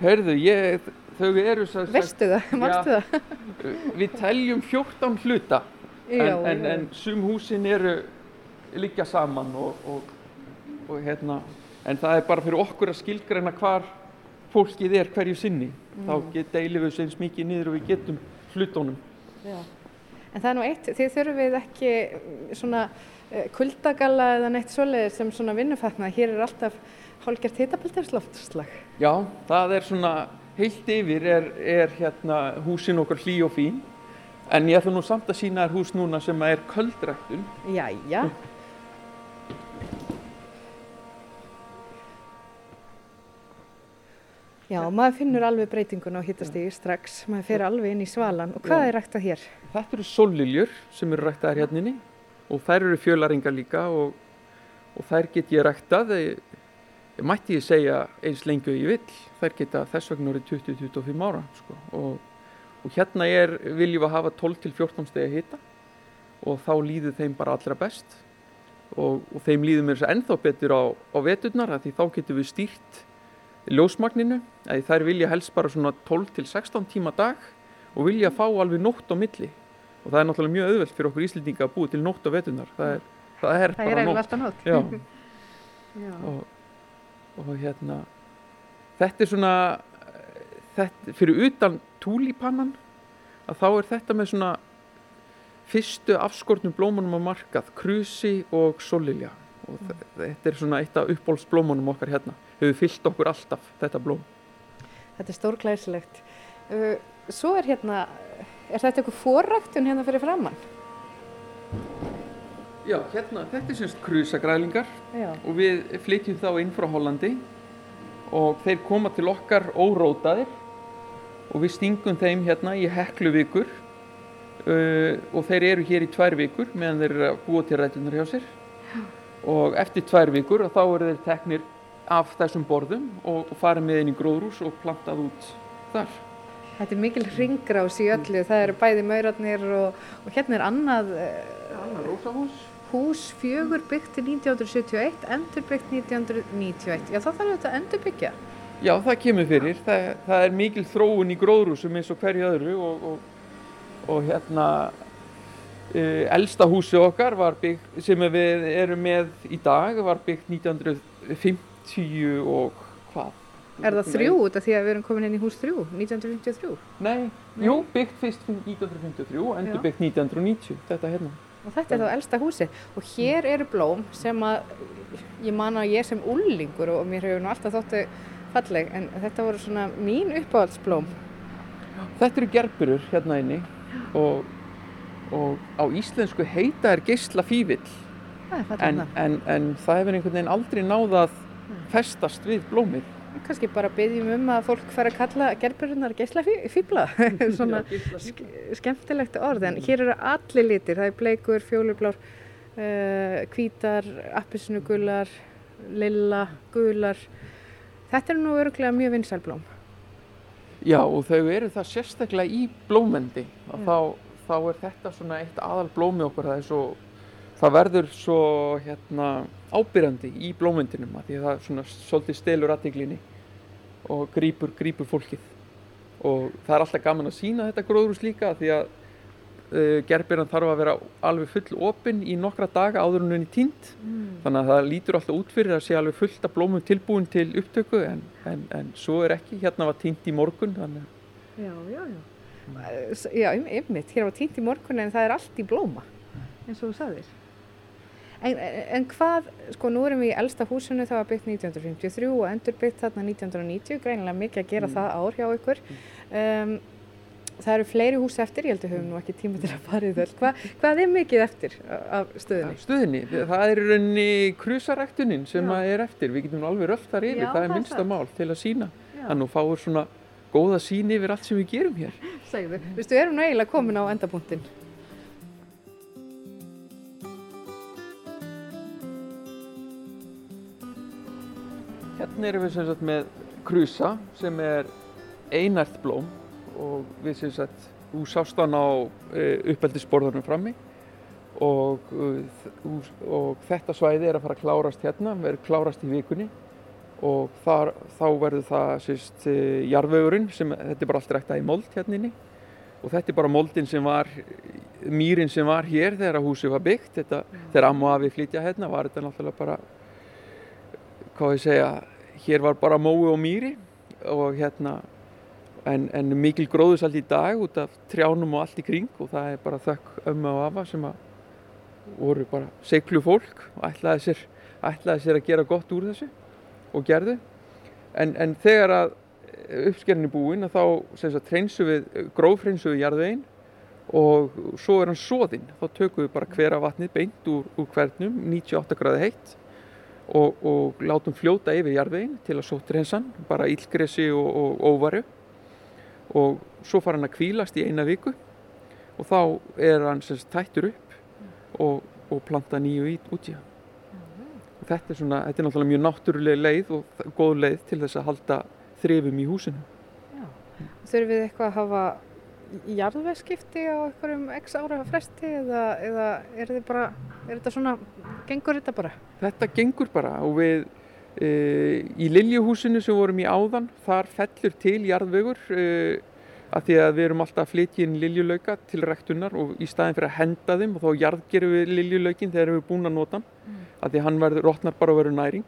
[SPEAKER 3] Herðu, ég, þau eru svo...
[SPEAKER 1] Vestu það? Marstu það?
[SPEAKER 3] Við teljum 14 hluta en, en, en sum húsin eru líka saman og, og, og hérna en það er bara fyrir okkur að skilgreina hvar fólkið er hverju sinni mm. þá deilum við eins mikið niður og við getum hlutónum Já.
[SPEAKER 1] En það er nú eitt, þið þurfum við ekki svona uh, kuldagalla eða neitt svoleiðir sem svona vinnufatna hér er alltaf hálgjart hittabildarslofslag
[SPEAKER 3] Já, það er svona heilt yfir er, er hérna húsin okkur hlý og fín En ég ætla nú samt að sína þér hús núna sem er köldræktun.
[SPEAKER 1] Jæja. Já, maður finnur alveg breytingun á hittastígi strax. Maður fer alveg inn í svalan. Og hvað Já. er ræktað hér?
[SPEAKER 3] Þetta eru sóliljur sem eru ræktaðar hérninni og þær eru fjölaringar líka og, og þær get ég ræktað. Ég mætti ég segja eins lengi og ég vil. Þær geta þess vegna orðið 20-25 ára sko. og og hérna er, viljum við hafa 12-14 steg að hita og þá líður þeim bara allra best og, og þeim líður mér ennþá betur á, á veturnar því þá getum við stýrt ljósmagninu eða þær vilja helst bara svona 12-16 tíma dag og vilja fá alveg nótt á milli og það er náttúrulega mjög auðvelt fyrir okkur íslendinga að búa til nótt á veturnar það er, það er
[SPEAKER 1] það
[SPEAKER 3] bara
[SPEAKER 1] nótt, nótt.
[SPEAKER 3] Já. Já. Og, og hérna þetta er svona þetta, fyrir utan túlípannan að þá er þetta með svona fyrstu afskortnum blómunum á markað, krusi og solilja og mm. þetta er svona eitt af uppbólsblómunum okkar hérna hefur fyllt okkur alltaf þetta blóm.
[SPEAKER 1] Þetta er stórklæsilegt uh, Svo er hérna er þetta eitthvað forræktun hérna fyrir framann?
[SPEAKER 3] Já, hérna, þetta er semst krusagrælingar og við flytjum þá inn frá Hollandi og þeir koma til okkar órótaðir og við stingum þeim hérna í heklu vikur uh, og þeir eru hér í tvær vikur meðan þeir eru að búa til rætunar hjá sér. Og eftir tvær vikur þá eru þeir teknir af þessum borðum og, farið með inn í gróðrús og plantað út þar.
[SPEAKER 1] Þetta er mikil ringrás í öllu, það eru bæði maurarnir og, og hérna er annað,
[SPEAKER 3] uh, annað rósahús.
[SPEAKER 1] Hús fjögur byggt í 1971, endur byggt 1991. Já þá þarf þetta að endur byggja.
[SPEAKER 3] Já, það kemur fyrir. Það, það er mikil þróun í gróðrúsum eins og hverju öðru og, og, og hérna e, elsta húsi okkar byggt, sem við erum með í dag var byggt 1950 og hvað?
[SPEAKER 1] Er það þrjú út af því að við erum komin inn í hús þrjú, 1953?
[SPEAKER 3] Nei, jú, byggt fyrst 1953 og endur byggt 1990, þetta hérna.
[SPEAKER 1] Og þetta er þá elsta húsi og hér eru blóm sem að ég man að ég sem ullingur og mér hefur nú alltaf þóttu falleg en þetta voru svona mín uppáhaldsblóm.
[SPEAKER 3] Þetta eru gerburur hérna inni og, og á íslensku heita er geysla
[SPEAKER 1] er falleg
[SPEAKER 3] en, en, en það hefur einhvern veginn aldrei náðað festast við blómið.
[SPEAKER 1] Kannski bara byggjum um að fólk fara að kalla gerburinnar geisla fýbla, svona sk skemmtilegt orð en hér eru allir litir, það er bleikur, fjólublár, uh, hvítar, appisnugular, lilla, gular. Þetta er nú öruglega mjög vinsælblóm.
[SPEAKER 3] Já og þau eru það sérstaklega í blómendi þá, þá er þetta svona eitt aðal blómi okkur það er svo það verður svo hérna ábyrjandi í blómyndinum að því að það svona svolítið stelur aðteglinni og grípur, grípur fólkið og það er alltaf gaman að sína þetta gróðrús líka því að uh, gerbyrjan þarf að vera alveg full opinn í nokkra daga áður en henni tínt
[SPEAKER 1] Mm.
[SPEAKER 3] þannig að það lítur alltaf út fyrir að sé alveg fullt af blómum tilbúin til upptöku en, en, en svo er ekki, hérna var tínt í morgun þannig að
[SPEAKER 1] Já, já, já. Já, um, einmitt, hér var tínt í morgun en það er allt í blóma, eins og þú sagðir. En, en, hvað, sko nú erum við í elsta húsinu, það var byggt 1953 og endurbyggt þarna 1990, greinilega mikið að gera það ár hjá ykkur. Um, það eru fleiri hús eftir, ég held að við höfum nú ekki tíma til að fara í þöll. Hva, hvað er mikið eftir af stöðinni?
[SPEAKER 3] stuðinni, það er í rauninni krusaræktunin sem er eftir við getum alveg rölt þar yfir,
[SPEAKER 1] Já,
[SPEAKER 3] það er minnsta
[SPEAKER 1] það.
[SPEAKER 3] mál til að sína
[SPEAKER 1] Já.
[SPEAKER 3] að nú fáur svona góða sín yfir allt sem við gerum hér
[SPEAKER 1] Segðu, við erum nú eiginlega komin á endapunktin.
[SPEAKER 3] Hérna erum við sem sagt með krusa sem er einært blóm og við sem sagt, þú sást hann á uh, uppeldisborðunum frammi og, þ- og þetta svæði er að fara að klárast hérna, verður klárast í vikunni og þar, þá verður það sérst uh, jarðvegurinn sem, þetta er bara allt ræktað í mold hérna inni og þetta er bara moldin sem var, mýrin sem var hér þegar húsið var byggt, þetta, þegar amma og afi flytja hérna var þetta náttúrulega bara hvað ég segja, hér var bara mói og mýri og hérna en, en mikil gróðusald í dag út af trjánum og allt í kring og það er bara þökk ömmu og afa sem að voru bara seglu fólk og ætlaði sér, ætlaði sér að gera gott úr þessu og gerðu. En, en þegar að uppskerinn er búinn að þá hreinsu við, jarðveginn og svo er hann soðinn þá tökum við bara hvera vatnið beint úr, úr hvernum 98 gráði heitt og, og látum fljóta yfir jarðveginn til að sótt reynsan, bara ílgresi og, og óvaru og svo fara hann að kvílast í eina viku og þá er hann sem sagt tættur upp og, og planta nýju út í hann. Þetta er svona, þetta er náttúrulega mjög náttúrulega leið og góð leið til þess að halda þrifum í húsinu.
[SPEAKER 1] Þurfum við eitthvað að hafa jarðvegskipti á einhverjum x ára fresti eða, eða er bara, er þetta svona, gengur þetta bara?
[SPEAKER 3] Þetta gengur bara og við e, í Liljuhúsinu sem vorum í áðan, þar fellur til jarðvegur e, að því að við erum alltaf að flytja inn liljulauka til rektunar og í staðin fyrir að henda þeim og þá jarðgerum við liljulaukin þegar við erum búin að nota hann að því hann verður, rotnar bara að vera næring.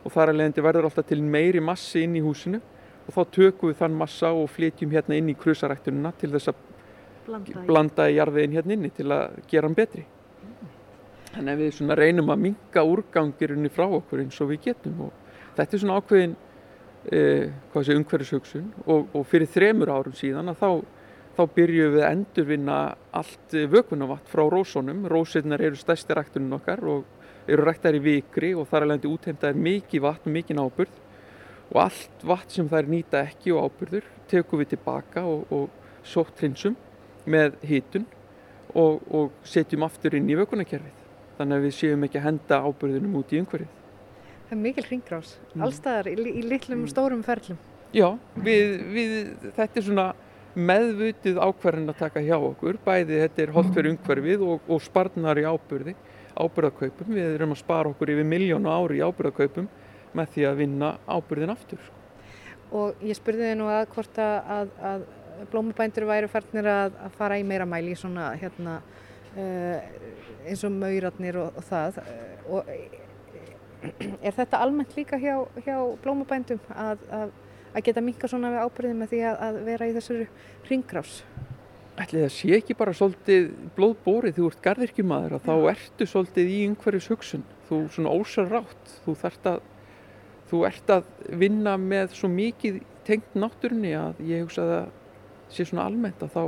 [SPEAKER 3] Og þar að leiðandi verður alltaf til meiri massi inn í húsinu og þá tökum við þann massa og flytjum hérna inn í krusaræktunina til þess að
[SPEAKER 1] Blanda
[SPEAKER 3] blanda í jarðveginn hérna inni til að gera hann betri. Þannig að við svona reynum að minka úrgangirunni frá okkur eins og við getum og þetta er svona ákveðin eh, hvað sé umhverfishugsun og, og fyrir þremur árum síðan að þá, þá byrjuum við að endurvinna allt vökunavatt frá rósónum. Rósirnar eru stærsti ræktunin okkar og eru ræktar í vikri og þar alveg útheimta er mikið vatn og mikið áburð og allt vatn sem þær nýta ekki og áburður tekum við tilbaka og, og sótt hreinsum með hitun og, og setjum aftur inn í vökunarkerfið. Þannig að við séum ekki að henda ábyrðunum út í umhverfið.
[SPEAKER 1] Það er mikil hringrás,
[SPEAKER 3] Mm.
[SPEAKER 1] allstaðar í, í litlum og stórum ferlum.
[SPEAKER 3] Já, við, við, þetta er svona meðvutið ákvarðin að taka hjá okkur. Bæði þetta er holdt fyrir umhverfið og, og sparnar í ábyrði, ábyrðakaupum. Við erum að spara okkur yfir miljónu ári í ábyrðakaupum með því að vinna ábyrðin aftur. sko.
[SPEAKER 1] Og ég spurði þið nú að hvort að, að, blómabændur væru farnir að, að fara í meira mæli í svona hérna uh, eins og maurarnir og, og það uh, og Er þetta almennt líka hjá, hjá blómabændum að, að, að geta minka svona við ábyrðið með því að, að vera í þessari ringrás?
[SPEAKER 3] Ætli það sé ekki bara svolítið blóðbórið, þú ert gardirkjumadur og þá ertu svolítið í einhverjus hugsun. Þú svona ósar rátt, þú þarft að, þú ert að vinna með svo mikið tengt náttúrunni að ég hugsa að það sé svona almennt að þá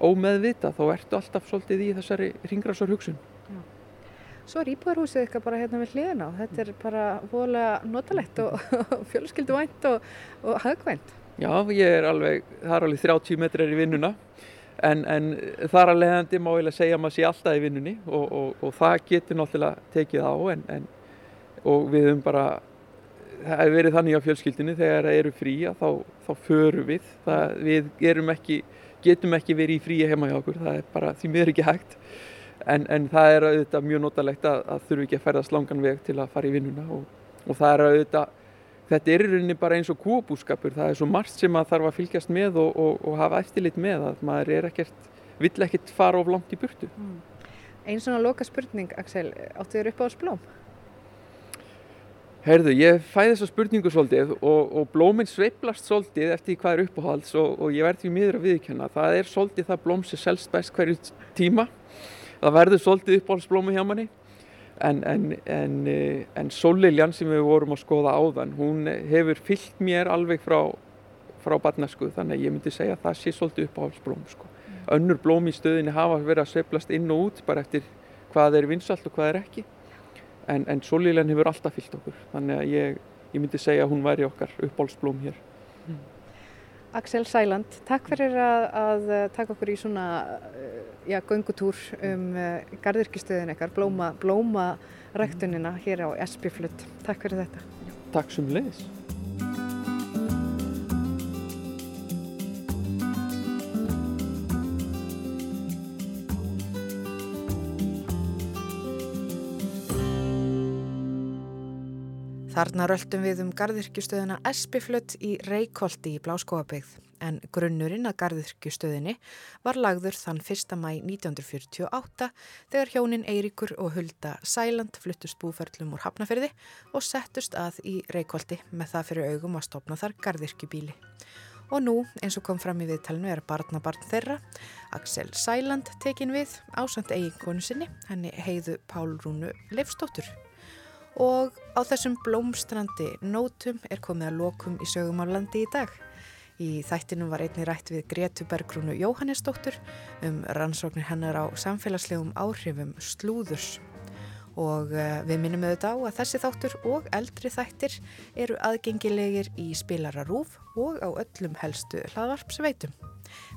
[SPEAKER 3] ómeðvita, þá ertu alltaf svolítið í þessari ringrásar hugsun.
[SPEAKER 1] Svo er íbúðarhúsið eitthvað bara hérna við hliðina og þetta er bara voðalega notalegt og fjölskylduvænt og, og hagvænt.
[SPEAKER 3] Já, ég er alveg, það er alveg 30 metrar í vinnuna en, en þar að leiðandi má ég segja að maður sé alltaf í vinnunni og, og, og það getur náttúrulega tekið á en, en, og við höfum bara, það hefur verið þannig á fjölskyldinu þegar það eru frí þá, þá förum við, það, við ekki, getum ekki verið í frí heima hjá okkur, það er bara því miður ekki hægt en, en það er auðvitað mjög notalegt að, að þurfu ekki að ferðast langan veg til að fara í vinnuna og, og það er auðvitað þetta er í rauninni bara eins og kúabúskapur það er svo margt sem maður þarf að fylgjast með og, og, og hafa eftirlit með að maður er ekkert, vill ekkert fara of langt í burtu mm.
[SPEAKER 1] Einn svona loka spurning Axel, áttu þér upp á þess blóm?
[SPEAKER 3] Herðu, ég fæði þessa spurningu svolítið og, og blóminn sveiplast svolítið eftir hvað er uppáhalds og ég verði miður að viðkjöna það er svolítið það blóm sem selst best hverju tíma það verður svolítið uppáhaldsblómi hjá manni en, en, en, eh, en Sóliljan sem við vorum að skoða áðan hún hefur fyllt mér alveg frá, frá barnasku þannig að ég myndi segja að það sé svolítið uppáhaldsblóm sko. mm. önnur blóm í stöðinni hafa verið að sveplast inn og út bara eftir hvað er vinsalt og hvað er ekki en Sóliljan hefur alltaf fyllt okkur þannig að ég, ég myndi segja að hún væri okkar uppáhaldsblóm hér mm.
[SPEAKER 1] Axel Sæland, takk fyrir að, að taka okkur í svona já, göngutúr um uh, gardirkistöðin ekkar, blóma, blóma ræktunina hér á Espiflutt. Takk fyrir þetta.
[SPEAKER 3] Takk sem leiðis.
[SPEAKER 1] Þarna röldum við um gardirkjustöðuna Espiflött í Reykjóldi í Bláskóabegð en grunnurinn að gardirkjustöðinni var lagður þann 1. mæ 1948 þegar hjónin Eiríkur og Hulda Sæland fluttust búferlum úr Hafnafyrði og settust að í Reykjóldi með það fyrir augum að stopna þar gardirkjubíli. Og nú, eins og kom fram í viðtalinu, er barnabarn þeirra, Axel Sæland, tekin við ásand eiginkonu sinni, henni heiðu Pálrúnu Leifstóttur og á þessum blómstrandi nótum er komið að lokum í sögum á landi í dag. Í þættinum var einni rætt við Gretu Bergrúnu Jóhannesdóttur um rannsóknir hennar á samfélagslegum áhrifum slúðurs og eh, við minnum auðvitað á að þessi þáttur og eldri þættir eru aðgengilegir í spilararúf og á öllum helstu hlaðvarpsveitum.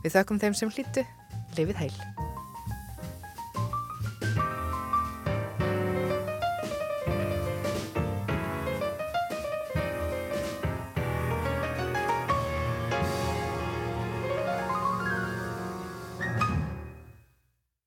[SPEAKER 1] Við þökkum þeim sem hlýttu, lifið heil!